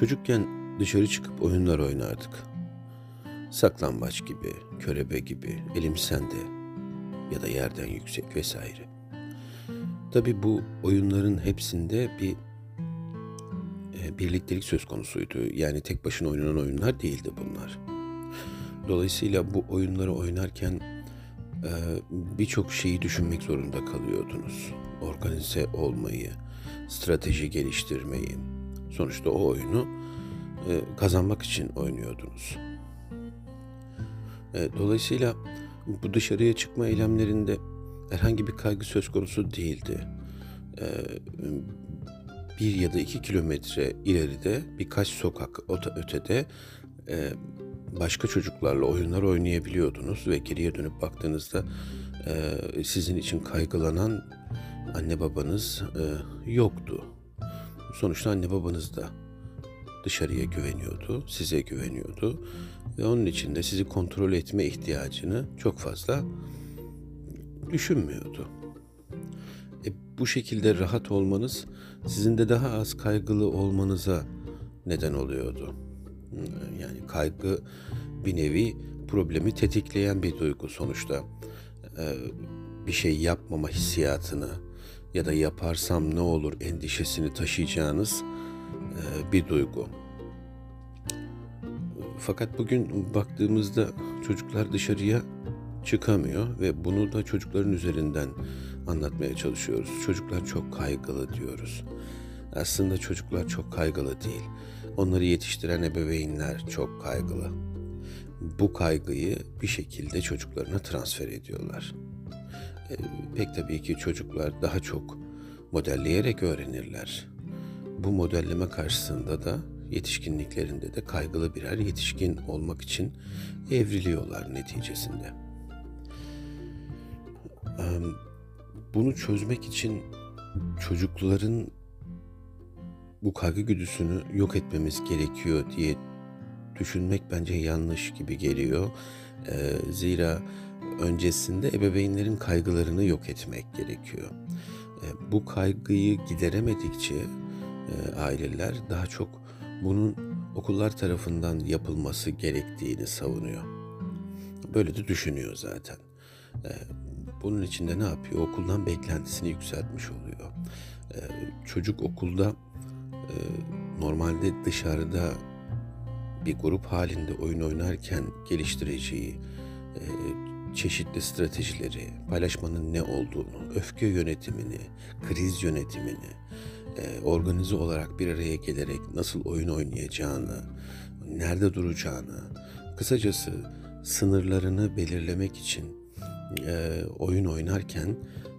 Çocukken dışarı çıkıp oyunlar oynardık. Saklambaç gibi, körebe gibi, elim sende ya da yerden yüksek vesaire. Tabi bu oyunların hepsinde bir e, birliktelik söz konusuydu. Yani tek başına oynanan oyunlar değildi bunlar. Dolayısıyla bu oyunları oynarken e, birçok şeyi düşünmek zorunda kalıyordunuz. Organize olmayı, strateji geliştirmeyi. Sonuçta o oyunu e, kazanmak için oynuyordunuz. E, dolayısıyla bu dışarıya çıkma eylemlerinde herhangi bir kaygı söz konusu değildi. E, bir ya da iki kilometre ileride birkaç sokak ötede e, başka çocuklarla oyunlar oynayabiliyordunuz ve geriye dönüp baktığınızda e, sizin için kaygılanan anne babanız e, yoktu. Sonuçta anne babanız da dışarıya güveniyordu, size güveniyordu ve onun için de sizi kontrol etme ihtiyacını çok fazla düşünmüyordu. E, bu şekilde rahat olmanız sizin de daha az kaygılı olmanıza neden oluyordu. Yani kaygı bir nevi problemi tetikleyen bir duygu sonuçta. E, bir şey yapmama hissiyatını ya da yaparsam ne olur endişesini taşıyacağınız e, bir duygu. Fakat bugün baktığımızda çocuklar dışarıya çıkamıyor ve bunu da çocukların üzerinden anlatmaya çalışıyoruz. Çocuklar çok kaygılı diyoruz. Aslında çocuklar çok kaygılı değil. Onları yetiştiren ebeveynler çok kaygılı. Bu kaygıyı bir şekilde çocuklarına transfer ediyorlar. E, pek tabii ki çocuklar daha çok modelleyerek öğrenirler. Bu modelleme karşısında da yetişkinliklerinde de kaygılı birer yetişkin olmak için evriliyorlar neticesinde. Bunu çözmek için çocukların bu kaygı güdüsünü yok etmemiz gerekiyor diye düşünmek bence yanlış gibi geliyor. Zira öncesinde ebeveynlerin kaygılarını yok etmek gerekiyor. Bu kaygıyı gideremedikçe aileler daha çok bunun okullar tarafından yapılması gerektiğini savunuyor. Böyle de düşünüyor zaten. Ee, bunun için de ne yapıyor? Okuldan beklentisini yükseltmiş oluyor. Çocuk okulda e, normalde dışarıda bir grup halinde oyun oynarken geliştireceği e, çeşitli stratejileri, paylaşmanın ne olduğunu, öfke yönetimini, kriz yönetimini, e, organize olarak bir araya gelerek nasıl oyun oynayacağını, nerede duracağını, kısacası sınırlarını belirlemek için e, oyun oynarken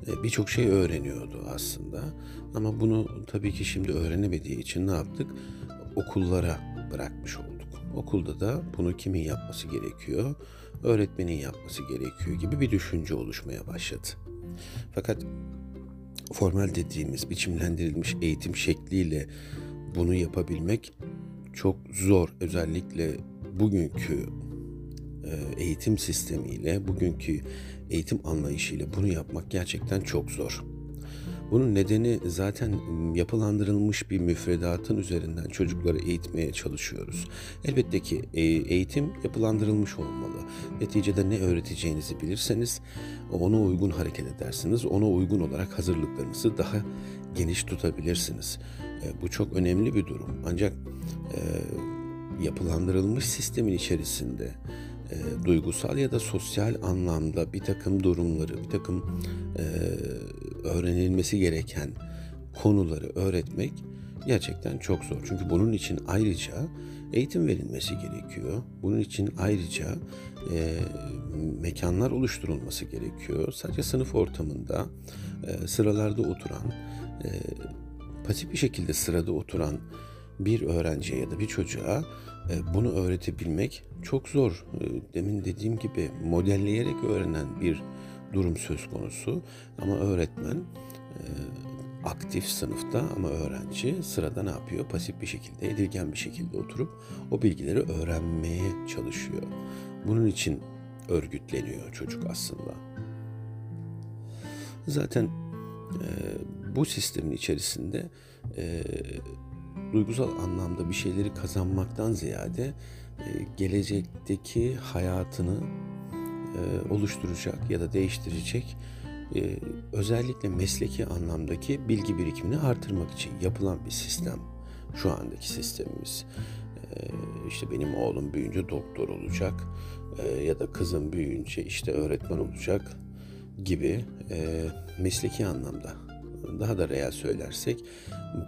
e, birçok şey öğreniyordu aslında. Ama bunu tabii ki şimdi öğrenemediği için ne yaptık? Okullara bırakmış olduk. Okulda da bunu kimin yapması gerekiyor? Öğretmenin yapması gerekiyor gibi bir düşünce oluşmaya başladı. Fakat formal dediğimiz biçimlendirilmiş eğitim şekliyle bunu yapabilmek çok zor. Özellikle bugünkü e, eğitim sistemiyle, bugünkü eğitim anlayışıyla bunu yapmak gerçekten çok zor. Bunun nedeni zaten yapılandırılmış bir müfredatın üzerinden çocukları eğitmeye çalışıyoruz. Elbette ki e, eğitim yapılandırılmış olmalı. Neticede ne öğreteceğinizi bilirseniz ona uygun hareket edersiniz. Ona uygun olarak hazırlıklarınızı daha geniş tutabilirsiniz. E, bu çok önemli bir durum. Ancak e, yapılandırılmış sistemin içerisinde e, duygusal ya da sosyal anlamda bir takım durumları, bir takım e, öğrenilmesi gereken konuları öğretmek gerçekten çok zor. Çünkü bunun için ayrıca eğitim verilmesi gerekiyor. Bunun için ayrıca e, mekanlar oluşturulması gerekiyor. Sadece sınıf ortamında e, sıralarda oturan, e, pasif bir şekilde sırada oturan bir öğrenciye ya da bir çocuğa e, bunu öğretebilmek çok zor. E, demin dediğim gibi modelleyerek öğrenen bir durum söz konusu ama öğretmen e, aktif sınıfta ama öğrenci sırada ne yapıyor? Pasif bir şekilde, edilgen bir şekilde oturup o bilgileri öğrenmeye çalışıyor. Bunun için örgütleniyor çocuk aslında. Zaten bu sistemin içerisinde e, duygusal anlamda bir şeyleri kazanmaktan ziyade e, gelecekteki hayatını e, oluşturacak ya da değiştirecek e, özellikle mesleki anlamdaki bilgi birikimini artırmak için yapılan bir sistem şu andaki sistemimiz. İşte benim oğlum büyüyünce doktor olacak ya da kızım büyüyünce işte öğretmen olacak gibi mesleki anlamda daha da real söylersek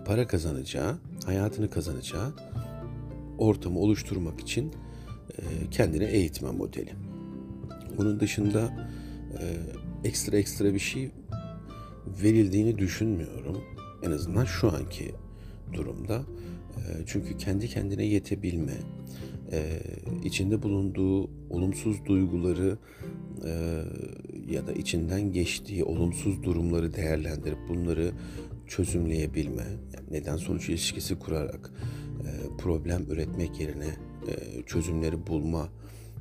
para kazanacağı, hayatını kazanacağı ortamı oluşturmak için kendine eğitme modeli. Bunun dışında ekstra ekstra bir şey verildiğini düşünmüyorum. En azından şu anki durumda. Çünkü kendi kendine yetebilme, içinde bulunduğu olumsuz duyguları ya da içinden geçtiği olumsuz durumları değerlendirip bunları çözümleyebilme, neden sonuç ilişkisi kurarak e, problem üretmek yerine e, çözümleri bulma,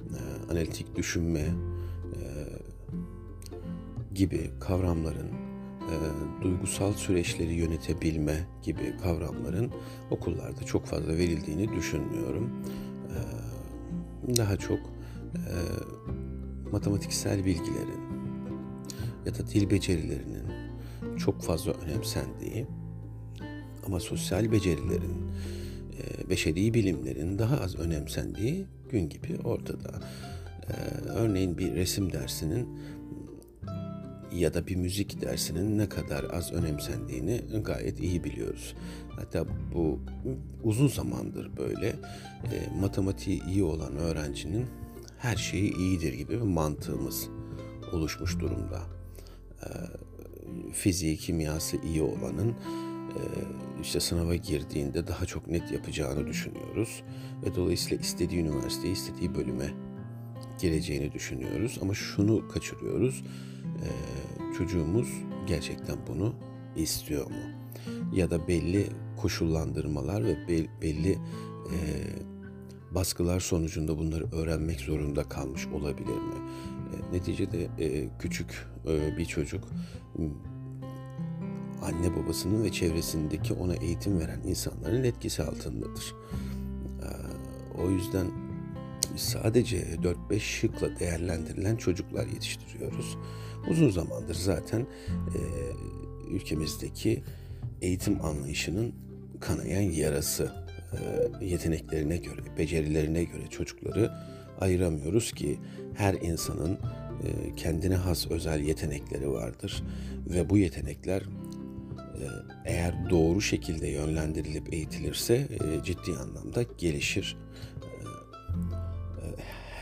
e, analitik düşünme gibi kavramların duygusal süreçleri yönetebilme gibi kavramların okullarda çok fazla verildiğini düşünmüyorum. Daha çok matematiksel bilgilerin ya da dil becerilerinin çok fazla önemsendiği ama sosyal becerilerin, e, beşeri bilimlerin daha az önemsendiği gün gibi ortada. E, örneğin bir resim dersinin ya da bir müzik dersinin ne kadar az önemsendiğini gayet iyi biliyoruz. Hatta bu uzun zamandır böyle e, matematiği iyi olan öğrencinin her şeyi iyidir gibi bir mantığımız oluşmuş durumda. E, fiziği, kimyası iyi olanın e, işte sınava girdiğinde daha çok net yapacağını düşünüyoruz. Ve dolayısıyla istediği üniversiteye, istediği bölüme geleceğini düşünüyoruz. Ama şunu kaçırıyoruz. E, çocuğumuz gerçekten bunu istiyor mu? Ya da belli koşullandırmalar ve belli e, baskılar sonucunda bunları öğrenmek zorunda kalmış olabilir mi? Neticede küçük bir çocuk anne babasının ve çevresindeki ona eğitim veren insanların etkisi altındadır. E, o yüzden sadece 4-5 şıkla değerlendirilen çocuklar yetiştiriyoruz. Uzun zamandır zaten e, ülkemizdeki eğitim anlayışının kanayan yarası e, yeteneklerine göre, becerilerine göre çocukları ayıramıyoruz ki her insanın e, kendine has özel yetenekleri vardır ve bu yetenekler eğer doğru şekilde yönlendirilip eğitilirse e, ciddi anlamda gelişir. E,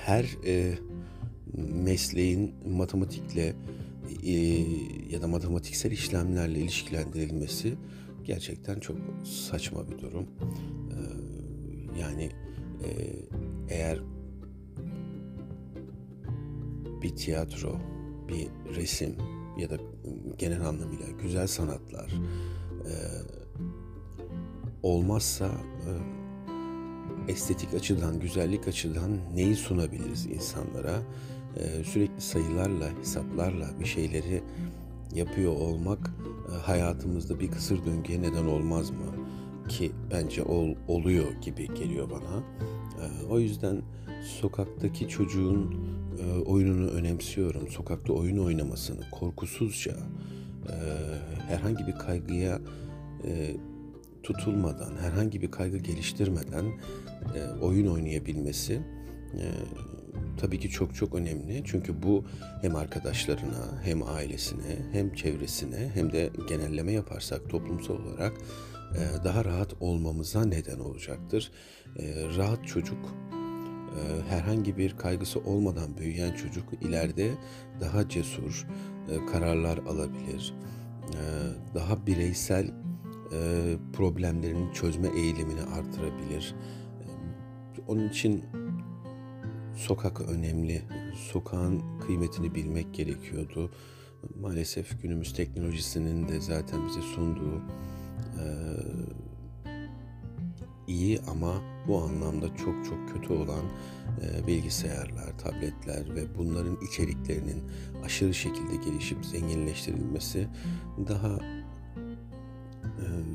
her e, mesleğin matematikle e, ya da matematiksel işlemlerle ilişkilendirilmesi gerçekten çok saçma bir durum. E, yani e, eğer bir tiyatro, bir resim ya da genel anlamıyla güzel sanatlar e, olmazsa e, estetik açıdan, güzellik açıdan neyi sunabiliriz insanlara? E, sürekli sayılarla, hesaplarla bir şeyleri yapıyor olmak e, hayatımızda bir kısır döngüye neden olmaz mı? Ki bence ol, oluyor gibi geliyor bana. E, o yüzden sokaktaki çocuğun e, oyununu önemsiyorum. Sokakta oyun oynamasını korkusuzca herhangi bir kaygıya tutulmadan, herhangi bir kaygı geliştirmeden oyun oynayabilmesi tabii ki çok çok önemli. Çünkü bu hem arkadaşlarına, hem ailesine, hem çevresine, hem de genelleme yaparsak toplumsal olarak e, daha rahat olmamıza neden olacaktır. E, rahat çocuk, e, herhangi bir kaygısı olmadan büyüyen çocuk ileride daha cesur kararlar alabilir. Daha bireysel problemlerini çözme eğilimini artırabilir. Onun için sokak önemli. Sokağın kıymetini bilmek gerekiyordu. Maalesef günümüz teknolojisinin de zaten bize sunduğu e, iyi ama bu anlamda çok çok kötü olan e, bilgisayarlar, tabletler ve bunların içeriklerinin aşırı şekilde gelişip zenginleştirilmesi daha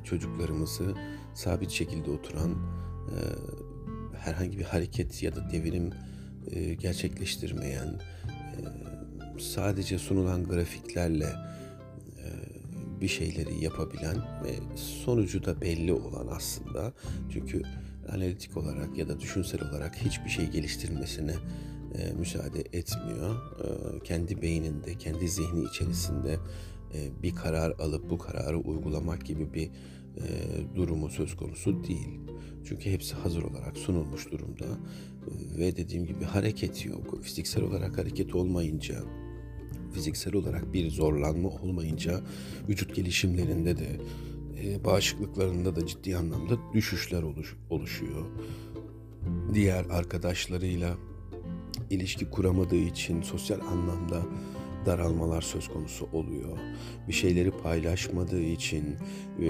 çocuklarımızı sabit şekilde oturan e, herhangi bir hareket ya da devinim e, gerçekleştirmeyen e, sadece sunulan grafiklerle e, bir şeyleri yapabilen ve sonucu da belli olan aslında. Çünkü analitik olarak ya da düşünsel olarak hiçbir şey geliştirmesine e, müsaade etmiyor. E, kendi beyninde, kendi zihni içerisinde e, bir karar alıp bu kararı uygulamak gibi bir e, durumu söz konusu değil. Çünkü hepsi hazır olarak sunulmuş durumda ve dediğim gibi hareket yok. Fiziksel olarak hareket olmayınca, fiziksel olarak bir zorlanma olmayınca vücut gelişimlerinde de e, bağışıklıklarında da ciddi anlamda düşüşler oluş, oluşuyor. Diğer arkadaşlarıyla ilişki kuramadığı için sosyal anlamda daralmalar söz konusu oluyor. Bir şeyleri paylaşmadığı için e,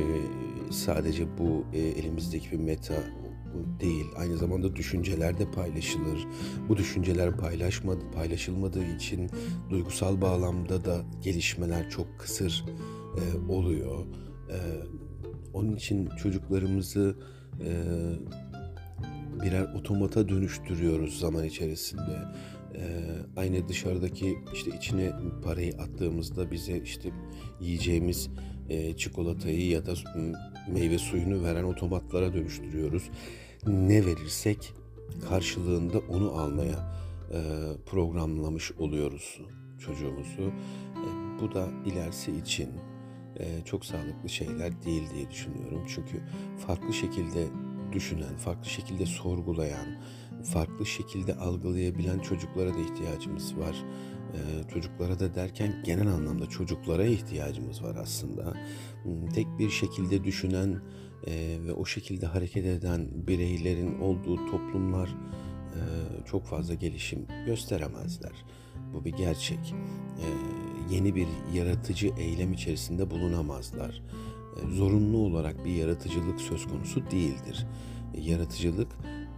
sadece bu e, elimizdeki bir meta değil. Aynı zamanda düşünceler de paylaşılır. Bu düşünceler paylaşmadı, paylaşılmadığı için duygusal bağlamda da gelişmeler çok kısır e, oluyor. E, onun için çocuklarımızı e, birer otomata dönüştürüyoruz zaman içerisinde. Ee, aynı dışarıdaki işte içine parayı attığımızda bize işte yiyeceğimiz e, çikolatayı ya da meyve suyunu veren otomatlara dönüştürüyoruz. Ne verirsek karşılığında onu almaya e, programlamış oluyoruz çocuğumuzu. E, bu da ilerisi için çok sağlıklı şeyler değil diye düşünüyorum. Çünkü farklı şekilde düşünen, farklı şekilde sorgulayan, farklı şekilde algılayabilen çocuklara da ihtiyacımız var. Ee, çocuklara da derken genel anlamda çocuklara ihtiyacımız var aslında. Hmm, tek bir şekilde düşünen e, ve o şekilde hareket eden bireylerin olduğu toplumlar e, çok fazla gelişim gösteremezler. Bu bir gerçek. E, yeni bir yaratıcı eylem içerisinde bulunamazlar. E, zorunlu olarak bir yaratıcılık söz konusu değildir. E, yaratıcılık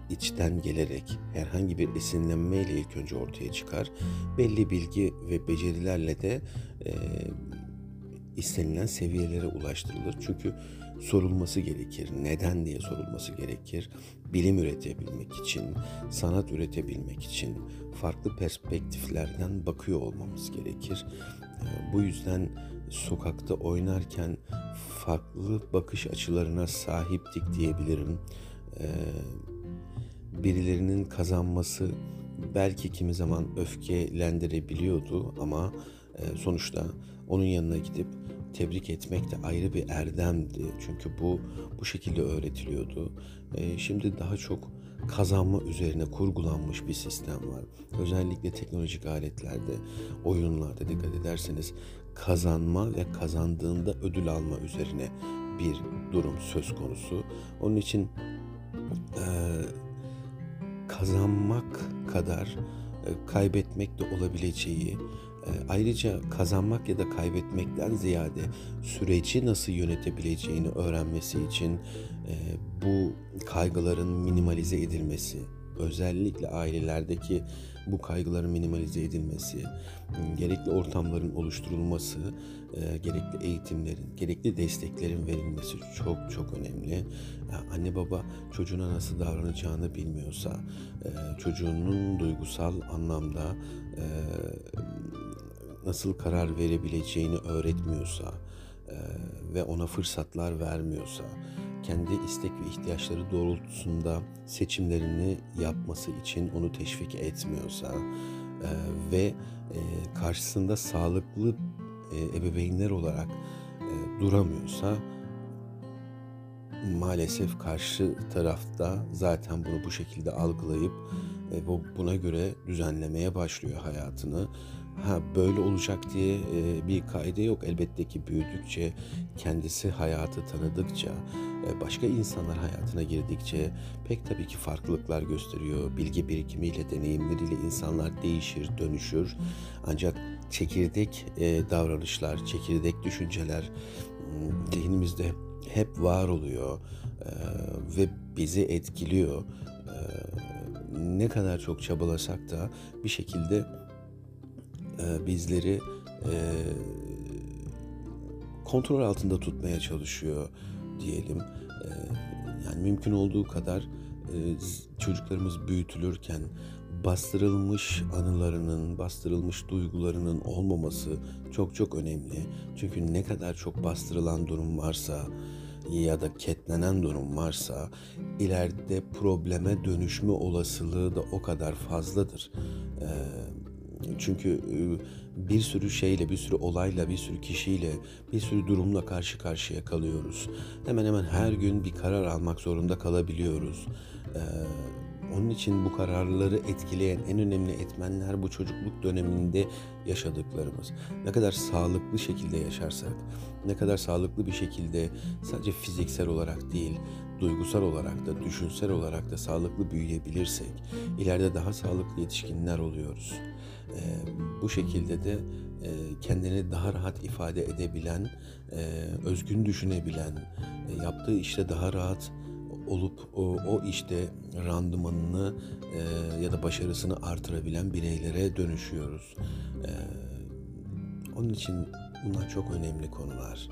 içten gelerek herhangi bir esinlenmeyle ilk önce ortaya çıkar. Belli bilgi ve becerilerle de e, istenilen seviyelere ulaştırılır. Çünkü sorulması gerekir. Neden diye sorulması gerekir. Bilim üretebilmek için, sanat üretebilmek için farklı perspektiflerden bakıyor olmamız gerekir. E, bu yüzden sokakta oynarken farklı bakış açılarına sahiptik diyebilirim. Ee, birilerinin kazanması belki kimi zaman öfkelendirebiliyordu ama e, sonuçta onun yanına gidip tebrik etmek de ayrı bir erdemdi. Çünkü bu bu şekilde öğretiliyordu. E, şimdi daha çok kazanma üzerine kurgulanmış bir sistem var. Özellikle teknolojik aletlerde, oyunlarda dikkat ederseniz kazanma ve kazandığında ödül alma üzerine bir durum söz konusu. Onun için e, kazanmak kadar e, kaybetmek de olabileceği, ayrıca kazanmak ya da kaybetmekten ziyade süreci nasıl yönetebileceğini öğrenmesi için e, bu kaygıların minimalize edilmesi, özellikle ailelerdeki bu kaygıların minimalize edilmesi, gerekli ortamların oluşturulması, e, gerekli eğitimlerin, gerekli desteklerin verilmesi çok çok önemli. Anne baba çocuğuna nasıl davranacağını bilmiyorsa, e, çocuğunun duygusal anlamda nasıl karar verebileceğini öğretmiyorsa ve ona fırsatlar vermiyorsa, kendi istek ve ihtiyaçları doğrultusunda seçimlerini yapması için onu teşvik etmiyorsa e, ve e, karşısında sağlıklı e, ebeveynler olarak e, duramıyorsa maalesef karşı tarafta zaten bunu bu şekilde algılayıp e, buna göre düzenlemeye başlıyor hayatını ha böyle olacak diye e, bir kaide yok. Elbette ki büyüdükçe, kendisi hayatı tanıdıkça, e, başka insanlar hayatına girdikçe pek tabii ki farklılıklar gösteriyor. Bilgi birikimiyle, deneyimleriyle insanlar değişir, dönüşür. Ancak çekirdek e, davranışlar, çekirdek düşünceler hmm, zihnimizde hep var oluyor e, ve bizi etkiliyor. E, ne kadar çok çabalasak da bir şekilde e, bizleri e, kontrol altında tutmaya çalışıyor diyelim. E, yani mümkün olduğu kadar çocuklarımız büyütülürken bastırılmış anılarının, bastırılmış duygularının olmaması çok çok önemli. Çünkü ne kadar çok bastırılan durum varsa ya da ketlenen durum varsa ileride probleme dönüşme olasılığı da o kadar fazladır. Ee, çünkü e, bir sürü şeyle, bir sürü olayla, bir sürü kişiyle, bir sürü durumla karşı karşıya kalıyoruz. Hemen hemen her gün bir karar almak zorunda kalabiliyoruz. Ee, onun için bu kararları etkileyen en önemli etmenler bu çocukluk döneminde yaşadıklarımız. Ne kadar sağlıklı şekilde yaşarsak, ne kadar sağlıklı bir şekilde sadece fiziksel olarak değil, duygusal olarak da, düşünsel olarak da sağlıklı büyüyebilirsek, ileride daha sağlıklı yetişkinler oluyoruz. Ee, bu şekilde de e, kendini daha rahat ifade edebilen, e, özgün düşünebilen, e, yaptığı işte daha rahat olup o, o işte randımanını e, ya da başarısını artırabilen bireylere dönüşüyoruz. E, onun için bunlar çok önemli konular.